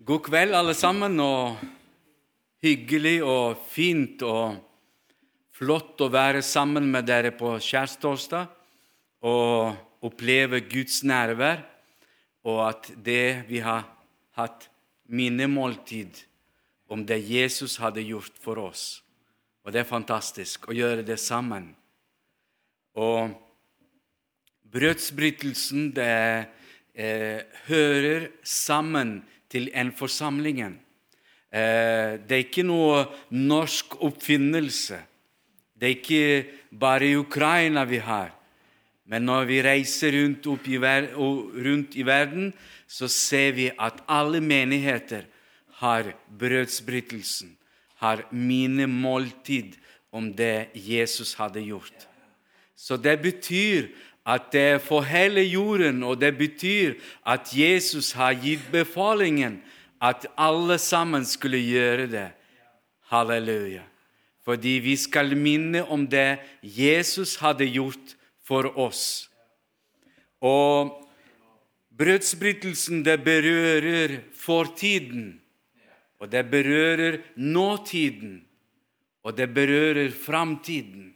God kveld, alle sammen, og hyggelig og fint og flott å være sammen med dere på skjærtorsdag og oppleve Guds nærvær, og at det vi har hatt minnemåltid om det Jesus hadde gjort for oss. Og det er fantastisk å gjøre det sammen. Og brødsbrytelsen, det eh, hører sammen til en forsamling. Eh, det er ikke noe norsk oppfinnelse. Det er ikke bare i Ukraina vi har. Men når vi reiser rundt, i, rundt i verden, så ser vi at alle menigheter har brødsbrytelsen, har mine måltid om det Jesus hadde gjort. Så det betyr at det er for hele jorden, og det betyr at Jesus har gitt befalingen at alle sammen skulle gjøre det. Halleluja. Fordi vi skal minne om det Jesus hadde gjort for oss. Og brødsbrytelsen, det berører fortiden, og det berører nåtiden, og det berører framtiden.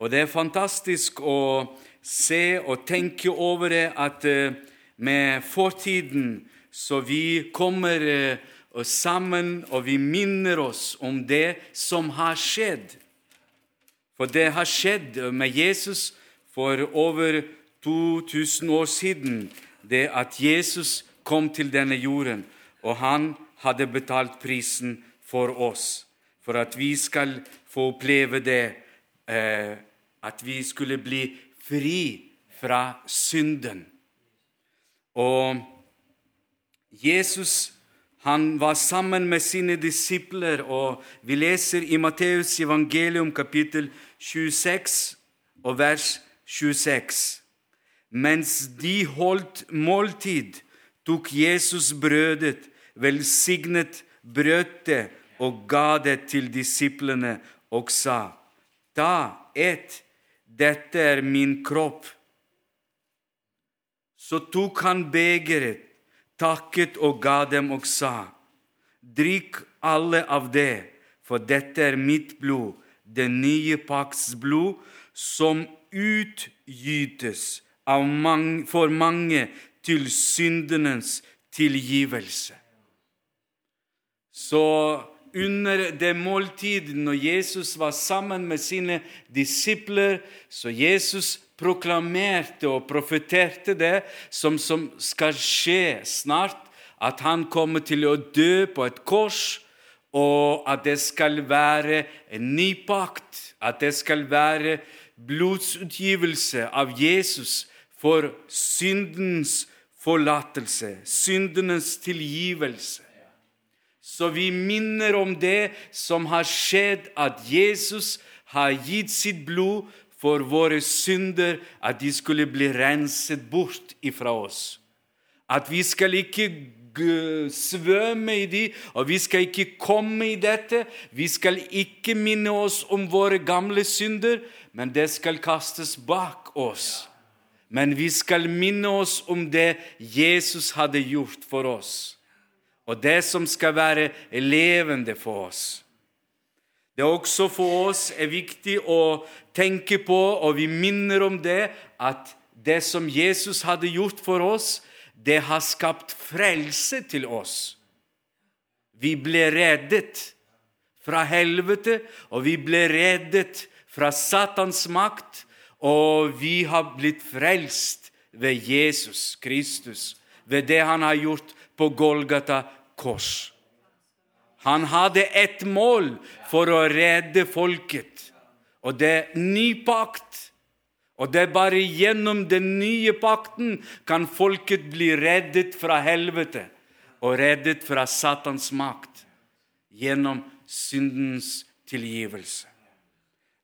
Og det er fantastisk å se og tenke over det at eh, med fortiden så vi kommer eh, sammen og vi minner oss om det som har skjedd. For det har skjedd med Jesus for over 2000 år siden, det at Jesus kom til denne jorden, og han hadde betalt prisen for oss, for at vi skal få oppleve det eh, at vi skulle bli fri fra synden. Og Jesus han var sammen med sine disipler, og vi leser i Matteus evangelium kapittel 26 og vers 26. Mens de holdt måltid, tok Jesus brødet, velsignet brøt og ga det til disiplene og sa:" Ta, et, dette er min kropp. Så tok han begeret, takket og ga dem og sa:" Drikk alle av det, for dette er mitt blod, det nye pakts blod, som utgytes mange, for mange til syndenes tilgivelse. Så under det måltidet, når Jesus var sammen med sine disipler, så Jesus proklamerte og profeterte det som, som skal skje snart, at han kommer til å dø på et kors, og at det skal være en ny pakt, at det skal være blodsutgivelse av Jesus for syndens forlatelse, syndenes tilgivelse. Så vi minner om det som har skjedd, at Jesus har gitt sitt blod for våre synder, at de skulle bli renset bort ifra oss. At vi skal ikke svømme i de, og vi skal ikke komme i dette. Vi skal ikke minne oss om våre gamle synder, men det skal kastes bak oss. Men vi skal minne oss om det Jesus hadde gjort for oss og det som skal være levende for oss. Det er også for oss er viktig å tenke på, og vi minner om det, at det som Jesus hadde gjort for oss, det har skapt frelse til oss. Vi ble reddet fra helvete, og vi ble reddet fra Satans makt, og vi har blitt frelst ved Jesus Kristus, ved det han har gjort på Golgata kors. Han hadde ett mål for å redde folket, og det er ny pakt. Og det er bare gjennom den nye pakten kan folket bli reddet fra helvete og reddet fra Satans makt gjennom syndens tilgivelse.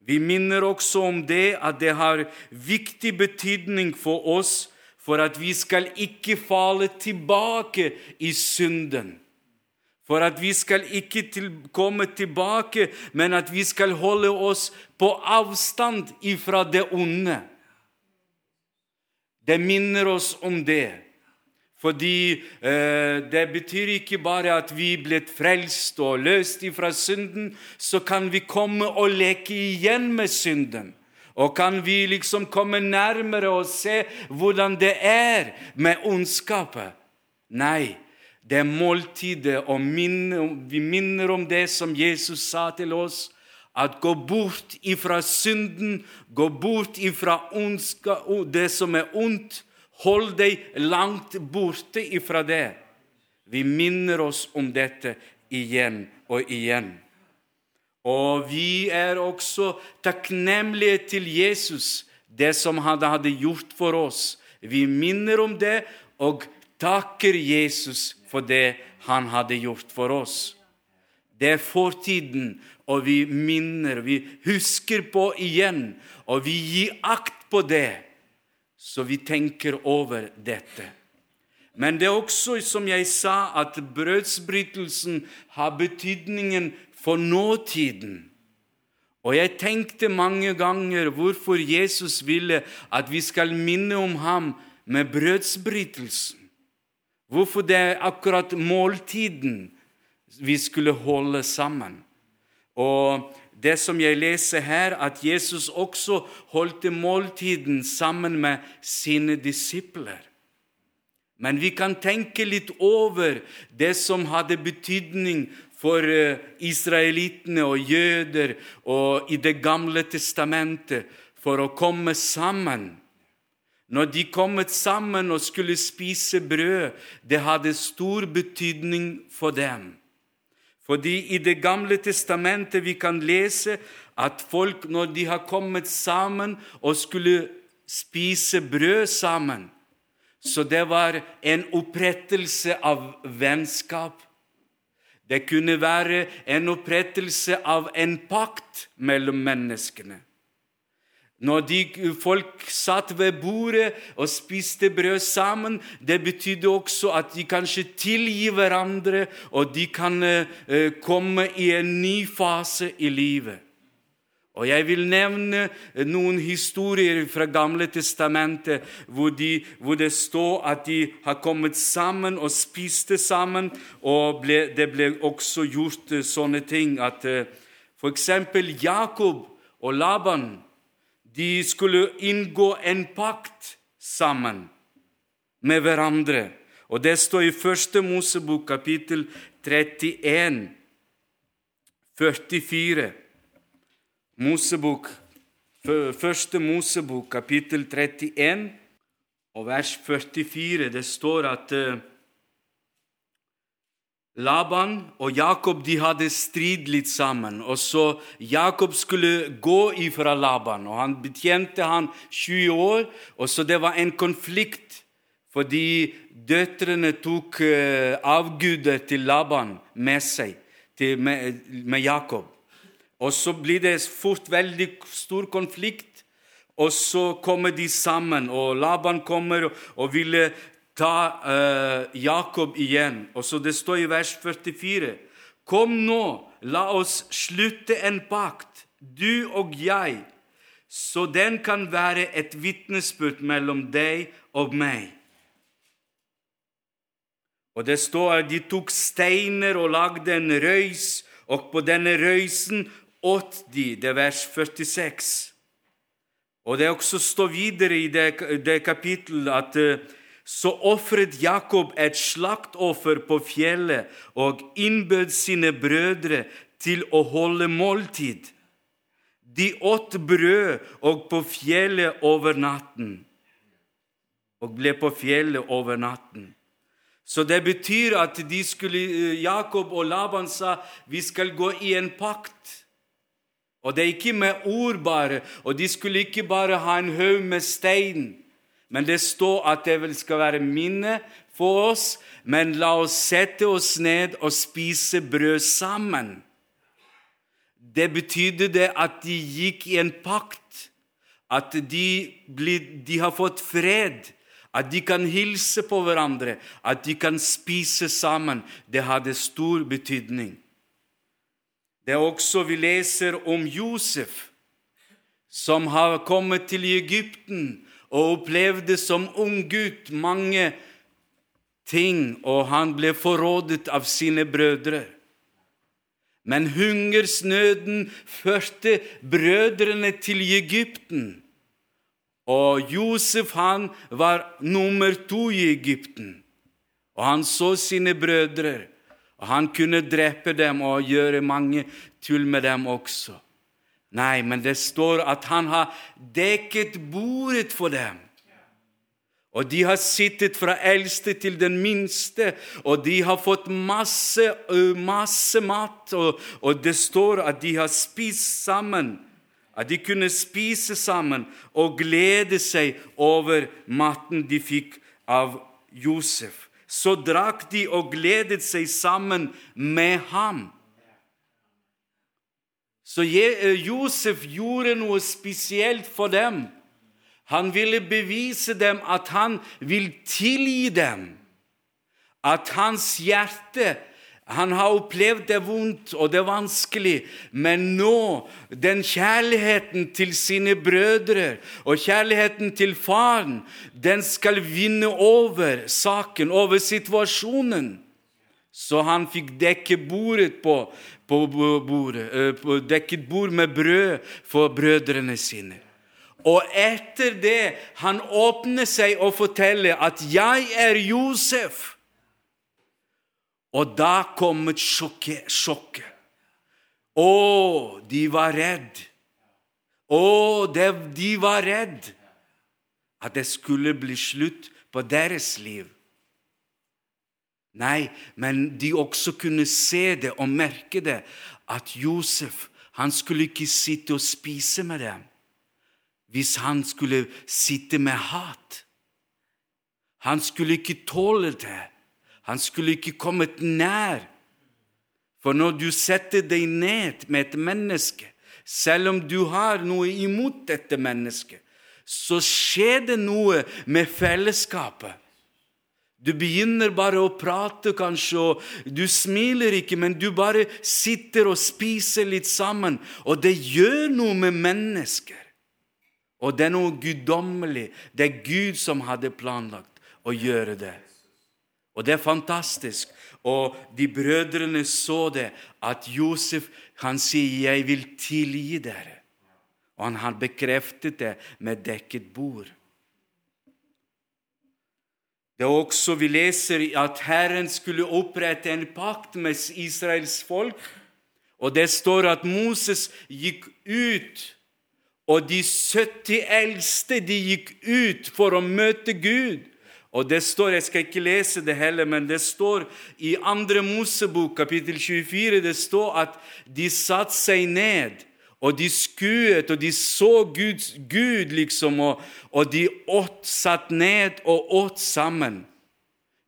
Vi minner også om det at det har viktig betydning for oss for at vi skal ikke falle tilbake i synden for at vi skal ikke til, komme tilbake, men at vi skal holde oss på avstand ifra det onde. Det minner oss om det. Fordi eh, det betyr ikke bare at vi ble frelst og løst ifra synden, så kan vi komme og leke igjen med synden. Og kan vi liksom komme nærmere og se hvordan det er med ondskapet? Nei, det er måltidet, og vi minner om det som Jesus sa til oss. At gå bort ifra synden, gå bort ifra det som er ondt. Hold deg langt borte ifra det. Vi minner oss om dette igjen og igjen. Og vi er også takknemlige til Jesus, det som han hadde gjort for oss. Vi minner om det og takker Jesus for det han hadde gjort for oss. Det er fortiden, og vi minner, vi husker på igjen, og vi gir akt på det, så vi tenker over dette. Men det er også, som jeg sa, at brødsbrytelsen har betydningen for nåtiden. Og jeg tenkte mange ganger hvorfor Jesus ville at vi skal minne om ham med brødsbrytelsen. Hvorfor det er akkurat måltiden vi skulle holde sammen. Og det som jeg leser her, at Jesus også holdt måltiden sammen med sine disipler. Men vi kan tenke litt over det som hadde betydning for eh, israelittene og jøder og i Det gamle testamentet for å komme sammen. Når de kommet sammen og skulle spise brød, det hadde stor betydning for dem. Fordi i Det gamle testamentet vi kan lese at folk, når de har kommet sammen og skulle spise brød sammen, så det var en opprettelse av vennskap. Det kunne være en opprettelse av en pakt mellom menneskene. Når de folk satt ved bordet og spiste brød sammen, det betydde også at de kanskje tilgir hverandre, og de kan uh, komme i en ny fase i livet. Og Jeg vil nevne noen historier fra Gamle testamentet hvor, de, hvor, det står at de har kommet sammen og spiste sammen, og ble, det ble også gjort eh, sånne ting at f.eks. Jakob og Laban de skulle inngå en pakt sammen med hverandre. Og Det står i Første Mosebok, kapittel 31, 44. Mosebok, Første Mosebok, kapittel 31, og vers 44, det står at uh, Laban og Jakob de hadde strid litt sammen. og så Jakob skulle gå ifra Laban, og han betjente han 20 år. og så Det var en konflikt fordi døtrene tok avgudet til Laban med seg, til, med, med Jakob. Og så blir det fort veldig stor konflikt, og så kommer de sammen. Og Laban kommer og ville ta uh, Jakob igjen. Og så Det står i vers 44.: Kom nå, la oss slutte en pakt, du og jeg, så den kan være et vitnesbyrd mellom deg og meg. Og det står at de tok steiner og lagde en røys, og på denne røysen åt de, det er vers 46. Og det også står videre i det, det kapittelet at eh, så ofret Jakob et slaktoffer på fjellet og innbød sine brødre til å holde måltid. De åt brød og på fjellet over natten. Og ble på fjellet over natten. Så det betyr at de skulle, eh, Jakob og Laban sa vi skal gå i en pakt. Og det er ikke med ord bare, og de skulle ikke bare ha en haug med stein. Men det står at det skal være minne for oss, men la oss sette oss ned og spise brød sammen. Det betydde det at de gikk i en pakt, at de, ble, de har fått fred, at de kan hilse på hverandre, at de kan spise sammen. Det hadde stor betydning. Det er også vi leser om Josef, som har kommet til Egypten og opplevde som ung gutt mange ting, og han ble forrådet av sine brødre. Men hungersnøden førte brødrene til Egypten. Og Josef han var nummer to i Egypten. Og han så sine brødre, og han kunne drepe dem og gjøre mange tull med dem også. Nei, men det står at han har dekket bordet for dem. Og de har sittet fra eldste til den minste, og de har fått masse, masse mat. Og, og, det står at de har spist sammen, at de kunne spise sammen og glede seg over maten de fikk av Josef. Så drakk de og gledet seg sammen med ham. Så Josef gjorde noe spesielt for dem. Han ville bevise dem at han vil tilgi dem. At hans hjerte Han har opplevd det vondt og det vanskelig, men nå, den kjærligheten til sine brødre og kjærligheten til faren, den skal vinne over saken, over situasjonen. Så han fikk dekke bordet på, på bordet, eh, dekket bord med brød for brødrene sine. Og etter det han åpner seg og forteller at 'jeg er Josef'. Og da kom sjokket. sjokket. Å, de var redd. Å, de var redd at det skulle bli slutt på deres liv. Nei, men de også kunne se det og merke det, at Josef han skulle ikke sitte og spise med dem hvis han skulle sitte med hat. Han skulle ikke tåle det. Han skulle ikke kommet nær. For når du setter deg ned med et menneske, selv om du har noe imot dette mennesket, så skjer det noe med fellesskapet. Du begynner bare å prate, kanskje, og du smiler ikke, men du bare sitter og spiser litt sammen, og det gjør noe med mennesker. Og det er noe guddommelig. Det er Gud som hadde planlagt å gjøre det. Og det er fantastisk. Og de brødrene så det, at Josef han sier 'Jeg vil tilgi dere'. Og han har bekreftet det med dekket bord. Det er også Vi leser at Herren skulle opprette en pakt med Israels folk. Og det står at Moses gikk ut og de 70 eldste de gikk ut for å møte Gud. Og det står, Jeg skal ikke lese det heller, men det står i 2. Mosebok, kapittel 24, det står at de satte seg ned, og de skuet, og de så Guds, Gud, liksom, og, og de åt, satt ned og åt sammen.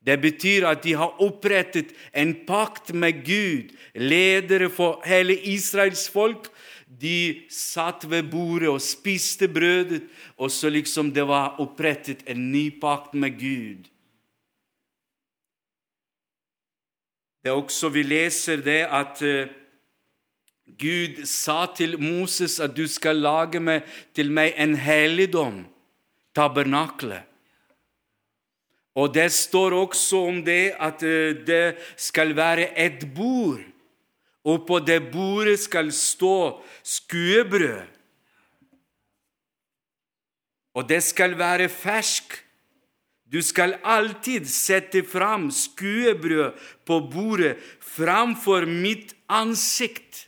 Det betyr at de har opprettet en pakt med Gud, ledere for hele Israels folk, de satt ved bordet og spiste brødet, og så liksom det var opprettet en ny pakt med Gud. Det er også Vi leser det at uh, Gud sa til Moses at du skal lage meg, til meg en helligdom, tabernaklet. Og det står også om det at uh, det skal være et bord og på det bordet skal stå skuebrød. Og det skal være fersk. Du skal alltid sette fram skuebrød på bordet framfor mitt ansikt.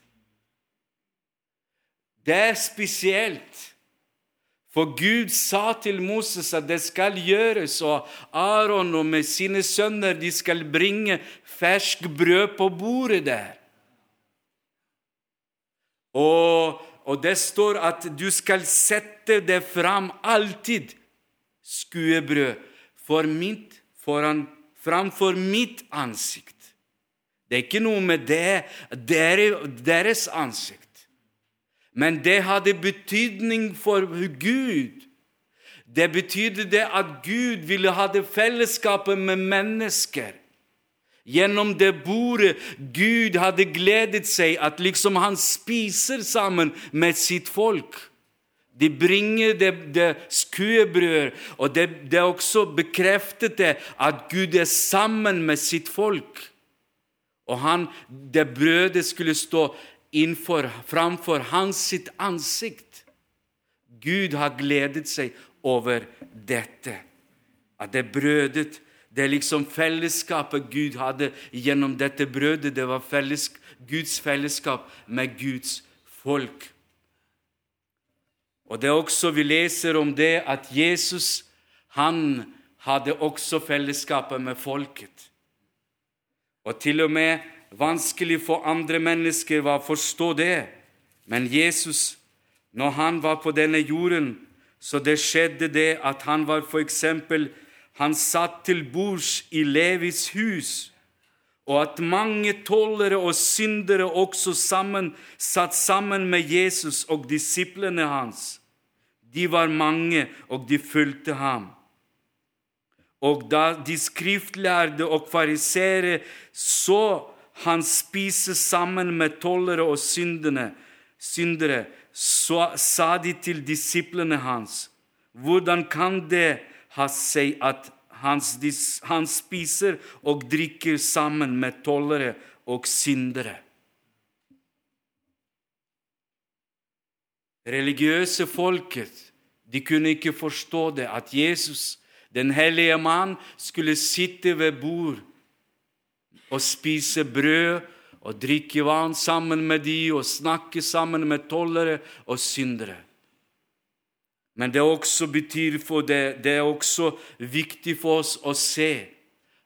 Det er spesielt. For Gud sa til Moses at det skal gjøres, og Aron og med sine sønner de skal bringe fersk brød på bordet der. Og, og det står at du skal sette det fram alltid, skuebrød, for mitt, foran, framfor mitt ansikt. Det er ikke noe med det, deres ansikt. Men det hadde betydning for Gud. Det betydde det at Gud ville ha det fellesskapet med mennesker. Gjennom det bordet Gud hadde gledet seg at liksom han spiser sammen med sitt folk. De bringer det, det skuebrød, og det, det også bekreftet det at Gud er sammen med sitt folk. Og han, det brødet skulle stå innfor, framfor hans sitt ansikt. Gud har gledet seg over dette. At det brødet det er liksom fellesskapet Gud hadde gjennom dette brødet. Det var felles, Guds fellesskap med Guds folk. Og det er også Vi leser om det at Jesus han hadde også fellesskapet med folket. Og til og med vanskelig for andre mennesker var å forstå det. Men Jesus, når han var på denne jorden, så det skjedde det at han var eksempel, Han satt til bords i Levis hus, og at mange tollere og syndere også sammen, satt sammen med Jesus og disiplene hans. De var mange, og de fulgte ham. Og da de skriftlærde og fariseere så han spiser sammen med tollere og syndene, syndere, så sa de til disiplene hans, hvordan kan det ha seg at han, spiser og drikker sammen med tollere og syndere? Religiøse folket de kunne ikke forstå det, at Jesus, den hellige mann, skulle sitte ved bord og spise brød og drikke vann sammen med de og snakke sammen med tollere og syndere. Men det også betyr for det, det er også viktig for oss å se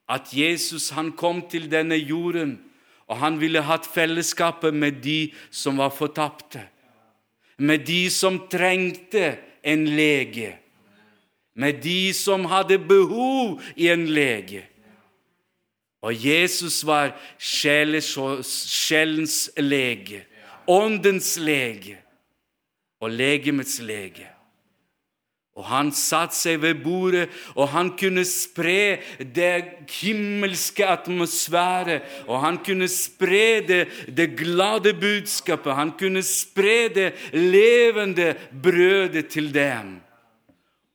at Jesus han kom til denne jorden, og han ville hatt fellesskapet med de som var fortapte. Med de som trengte en lege. Med de som hadde behov i en lege. Og Jesus var sjelens lege, åndens lege og legemets lege. Og han satte seg ved bordet, og han kunne spre det himmelske atmosfæret. Og han kunne spre det, det glade budskapet. Han kunne spre det levende brødet til dem.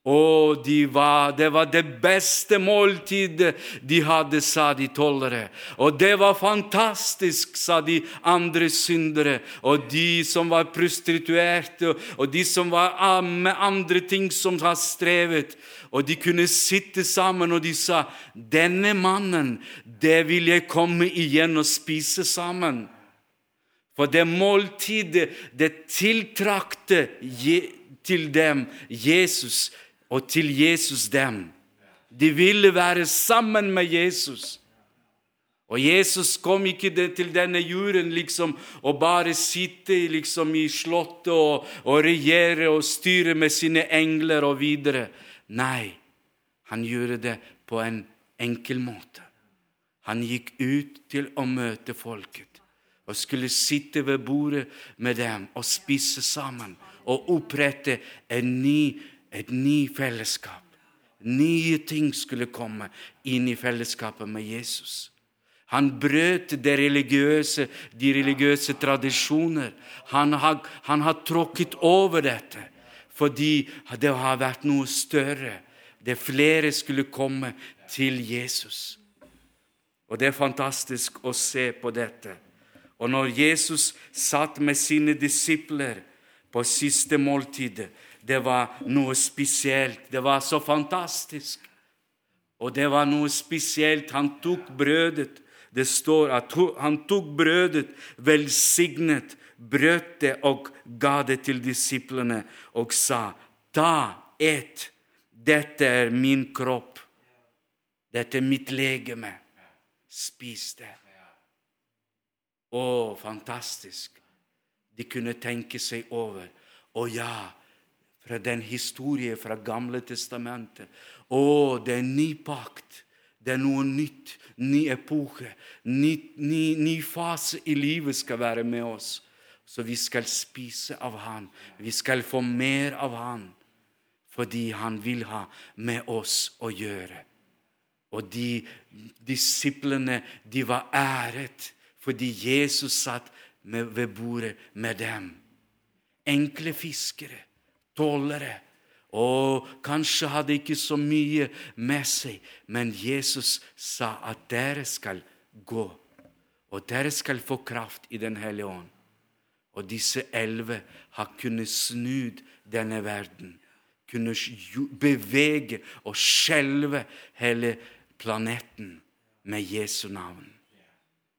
Og de var, det var det beste måltidet de hadde, sa de tollere. Og det var fantastisk, sa de andre syndere. Og de som var prostituerte, og de som var med andre ting som har strevet. Og de kunne sitte sammen, og de sa, 'Denne mannen, det vil jeg komme igjen og spise sammen.' For det måltidet, det tiltrakte til dem Jesus og til Jesus dem. De ville være sammen med Jesus. Og Jesus kom ikke til denne jorden liksom og bare sitte liksom i slottet og, og regjere og styre med sine engler og videre. Nei, han gjorde det på en enkel måte. Han gikk ut til å møte folket og skulle sitte ved bordet med dem og spise sammen og opprette en ny et ny fellesskap. Nye ting skulle komme inn i fellesskapet med Jesus. Han brøt de religiøse, de religiøse tradisjoner. Han har, han har tråkket over dette fordi det har vært noe større. Det flere skulle komme til Jesus. Og Det er fantastisk å se på dette. Og når Jesus satt med sine disipler på siste måltidet, det var noe spesielt. Det var så fantastisk. Og det var noe spesielt. Han tok brødet. Det står at han tok brødet, velsignet, brøt det og ga det til disiplene og sa, Ta, et. Dette er min kropp. Dette er mitt legeme. Spis det. Å, fantastisk. De kunne tenke seg over. Å ja, fra den historien fra Gamle testamentet. Å, det er ny pakt. Det er noe nytt, ny epoke, ny, ny, ny fase i livet skal være med oss. Så vi skal spise av Han. Vi skal få mer av Han. Fordi Han vil ha med oss å gjøre. Og de disiplene, de var æret fordi Jesus satt med, ved bordet med dem. Enkle fiskere tollere. Og kanskje hadde ikke så mye med seg, men Jesus sa at dere skal gå, og dere skal få kraft i Den hellige ånd. Og disse elleve har kunnet snu denne verden, kunne bevege og skjelve hele planeten med Jesu navn.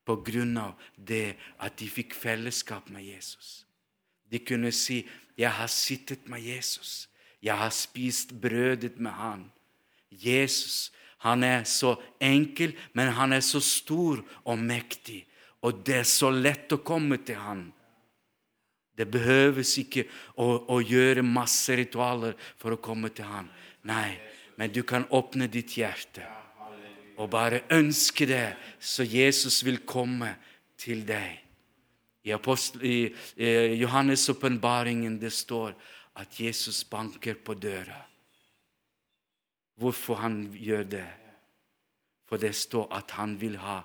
På grunn av det at de fikk fellesskap med Jesus. De kunne si 'Jeg har sittet med Jesus'. Jeg har spist brødet med han. Jesus han er så enkel, men han er så stor og mektig. Og det er så lett å komme til han. Det behøves ikke å, å, gjøre masse ritualer for å komme til han. Nei, men du kan åpne ditt hjerte og bare ønske det, så Jesus vil komme til deg. I, Apostel, i, i Johannes' åpenbaringen det står at Jesus banker på døra. Hvorfor han gjør det? For det står at han vil ha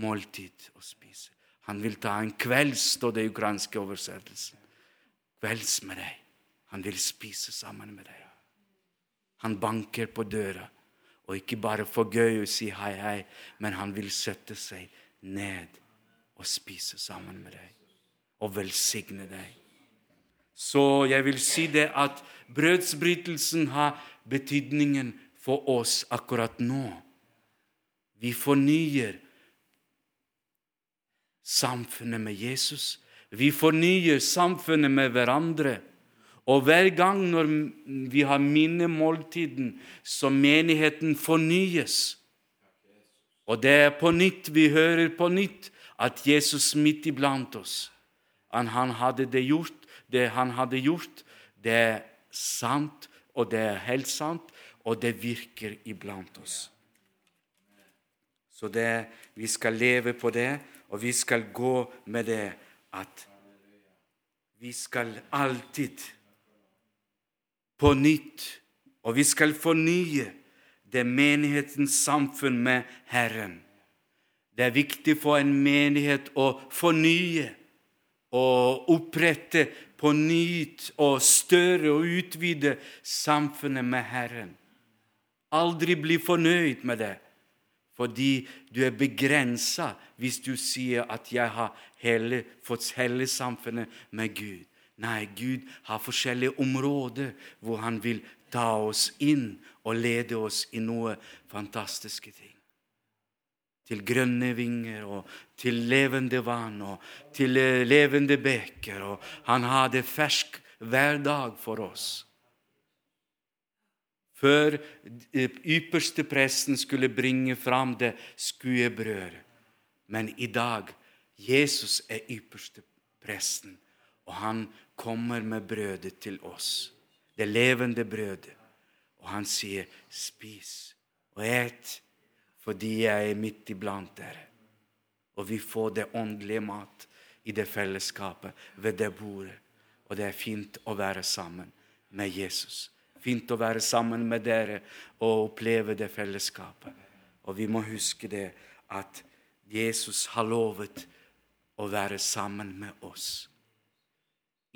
måltid å spise. Han vil ta en kvelds, står det i ukrainske oversettelsen. Kvelds med deg. Han vil spise sammen med deg. Han banker på døra, og ikke bare for gøy å si hei, hei, men han vil sette seg ned og spise sammen med deg og velsigne deg. Så jeg vil si det at brødsbrytelsen har betydningen for oss akkurat nå. Vi fornyer samfunnet med Jesus. Vi fornyer samfunnet med hverandre. Og hver gang når vi har minnemåltiden, så menigheten fornyes. Og det er på nytt vi hører på nytt at Jesus midt iblant oss. at Han hadde det gjort, det han hadde gjort, det er sant, og det er helt sant, og det virker iblant oss. Så det, vi skal leve på det, og vi skal gå med det at vi skal alltid på nytt, og vi skal fornye det menighetens samfunn med Herren. Det er viktig for en menighet å fornye og opprette på nytt og større og utvide samfunnet med Herren. Aldri bli fornøyd med det. Fordi du er begrensa hvis du sier at 'jeg har hele, fått hele samfunnet med Gud'. Nei, Gud har forskjellige områder hvor han vil ta oss inn og lede oss i noe fantastiske ting. Til grønne vinger og til levende vann og til eh, levende beker. Og han har det fersk hver dag for oss før ypperste presten skulle bringe fram det skuebrødet. Men i dag Jesus er ypperste presten, og han kommer med brødet til oss, det levende brødet. Og han sier, 'Spis og et, fordi jeg er midt iblant dere.' Og vi får det åndelige mat i det fellesskapet ved det bordet. Og det er fint å være sammen med Jesus fint å være sammen med dere og oppleve det fellesskapet. Og vi må huske det at Jesus har lovet å være sammen med oss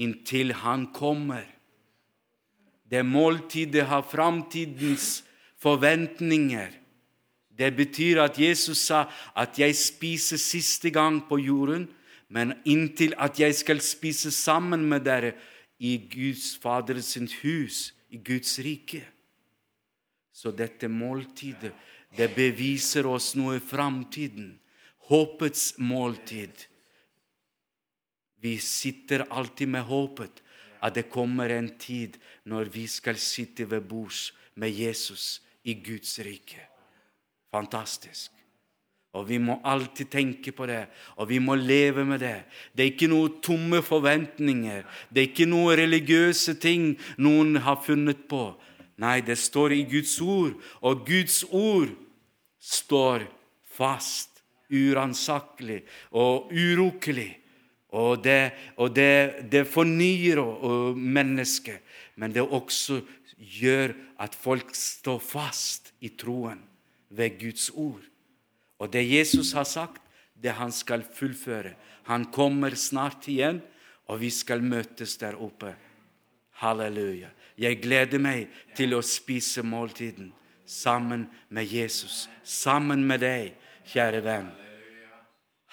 inntil Han kommer. Det måltidet har framtidens forventninger. Det betyr at Jesus sa at 'jeg spiser siste gang på jorden', men inntil at jeg skal spise sammen med dere i Guds Faders hus, i Guds rike. Så dette måltidet det beviser oss noe i framtiden. Håpets måltid. Vi sitter alltid med håpet at det kommer en tid når vi skal sitte ved bords med Jesus i Guds rike. Fantastisk. Og Vi må alltid tenke på det, og vi må leve med det. Det er ikke noen tomme forventninger. Det er ikke noen religiøse ting noen har funnet på. Nei, det står i Guds ord, og Guds ord står fast, uransakelig og urokkelig. Og det, og det, det fornyer mennesket, men det også gjør at folk står fast i troen ved Guds ord. Og det Jesus har sagt, det han skal fullføre. Han kommer snart igjen, og vi skal møtes der oppe. Halleluja. Jeg gleder meg til å spise måltiden sammen med Jesus, sammen med deg, kjære venn.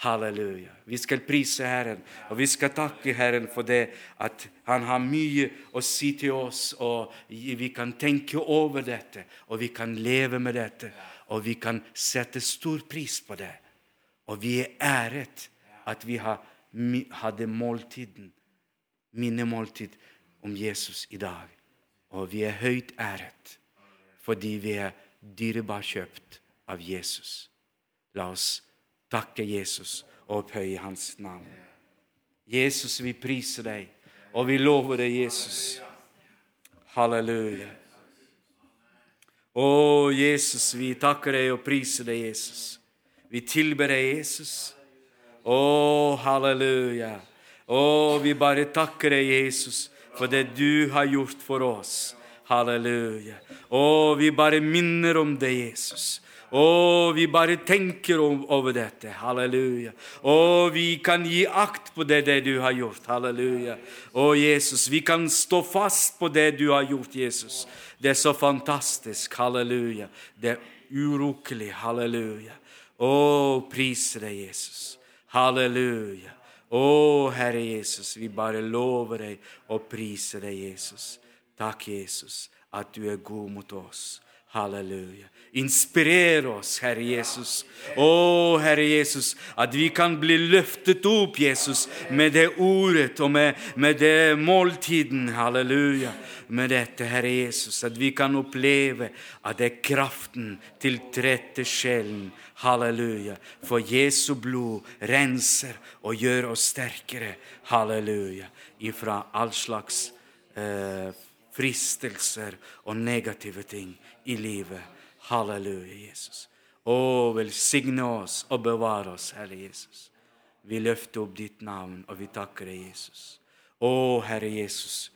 Halleluja. Vi skal prise Herren, og vi skal takke Herren for det at Han har mye å si til oss, og vi kan tenke over dette, og vi kan leve med dette, og vi kan sette stor pris på det. Og vi er æret at vi hadde måltiden, minnemåltid om Jesus i dag. Og vi er høyt æret fordi vi er dyrebart kjøpt av Jesus. La oss takke Jesus og opphøye hans navn. Jesus, vi priser deg, og vi lover deg, Jesus. Halleluja. Å, Jesus, vi takker deg og priser deg, Jesus. Vi tilber deg, Jesus. Å, halleluja. Å, vi bare takker deg, Jesus, for det du har gjort for oss. Halleluja. Å, vi bare minner om deg, Jesus. Å, vi bare tenker over dette. Halleluja. Å, vi kan gi akt på det, det du har gjort. Halleluja. Å, Jesus, vi kan stå fast på det du har gjort, Jesus. Det er så fantastisk. Halleluja. Det er urokkelig. Halleluja. Å, priser deg, Jesus. Halleluja. Å, Herre Jesus, vi bare lover deg og priser deg, Jesus. Takk, Jesus, at du er god mot oss. Halleluja. Inspirer oss, Herre Jesus. Å, Herre Jesus, at vi kan bli løftet opp, Jesus, med det ordet og med, med det måltiden. Halleluja. Med dette, Herre Jesus, at vi kan oppleve at det er kraften til trette sjelen. Halleluja. For Jesu blod renser og gjør oss sterkere. Halleluja. Ifra all slags eh, fristelser og negative ting i livet. Halleluja, Jesus. Å, velsigne oss og bevare oss, Herre Jesus. Vi løfter opp ditt navn, og vi takker deg, Jesus. Å, Herre Jesus,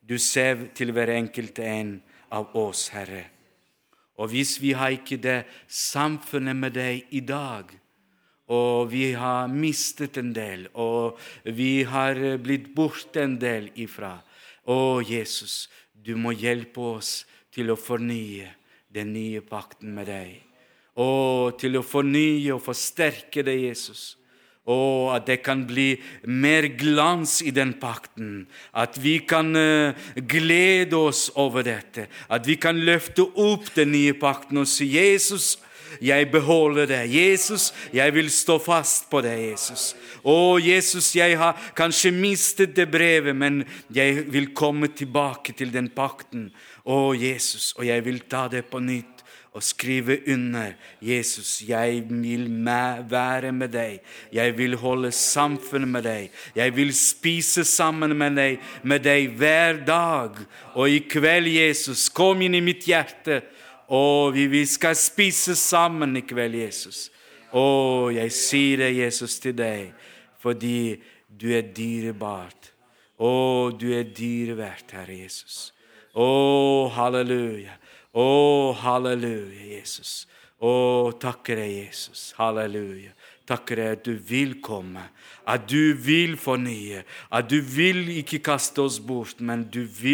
du ser til hver enkelt en av oss, Herre. Og hvis vi har ikke det samfunnet med deg i dag, og vi har mistet en del, og vi har blitt borte en del ifra Å, Jesus, du må hjelpe oss til å fornye den nye pakten med deg. Og til å fornye og forsterke det, Jesus. Og at det kan bli mer glans i den pakten. At vi kan uh, glede oss over dette. At vi kan løfte opp den nye pakten og si Jesus, jeg beholder det. Jesus, jeg vil stå fast på det, Jesus. Å, Jesus, jeg har kanskje mistet det brevet, men jeg vil komme tilbake til den pakten. Å, Jesus, og jeg vil ta det på nytt og skrive under. Jesus, jeg vil være med deg. Jeg vil holde samfunn med deg. Jeg vil spise sammen med deg, med deg hver dag. Og i kveld, Jesus, kom inn i mitt hjerte å, vi, vi skal spise sammen i kveld, Jesus. Å, jeg sier det, Jesus, til deg, fordi du er dyrebart. Å, du er dyreverdt, Herre Jesus. Å, halleluja. Å, halleluja, Jesus. Å, takker deg, Jesus. Halleluja. Takker deg at du vil komme, at du vil fornye, at du vil ikke kaste oss bort, men du vil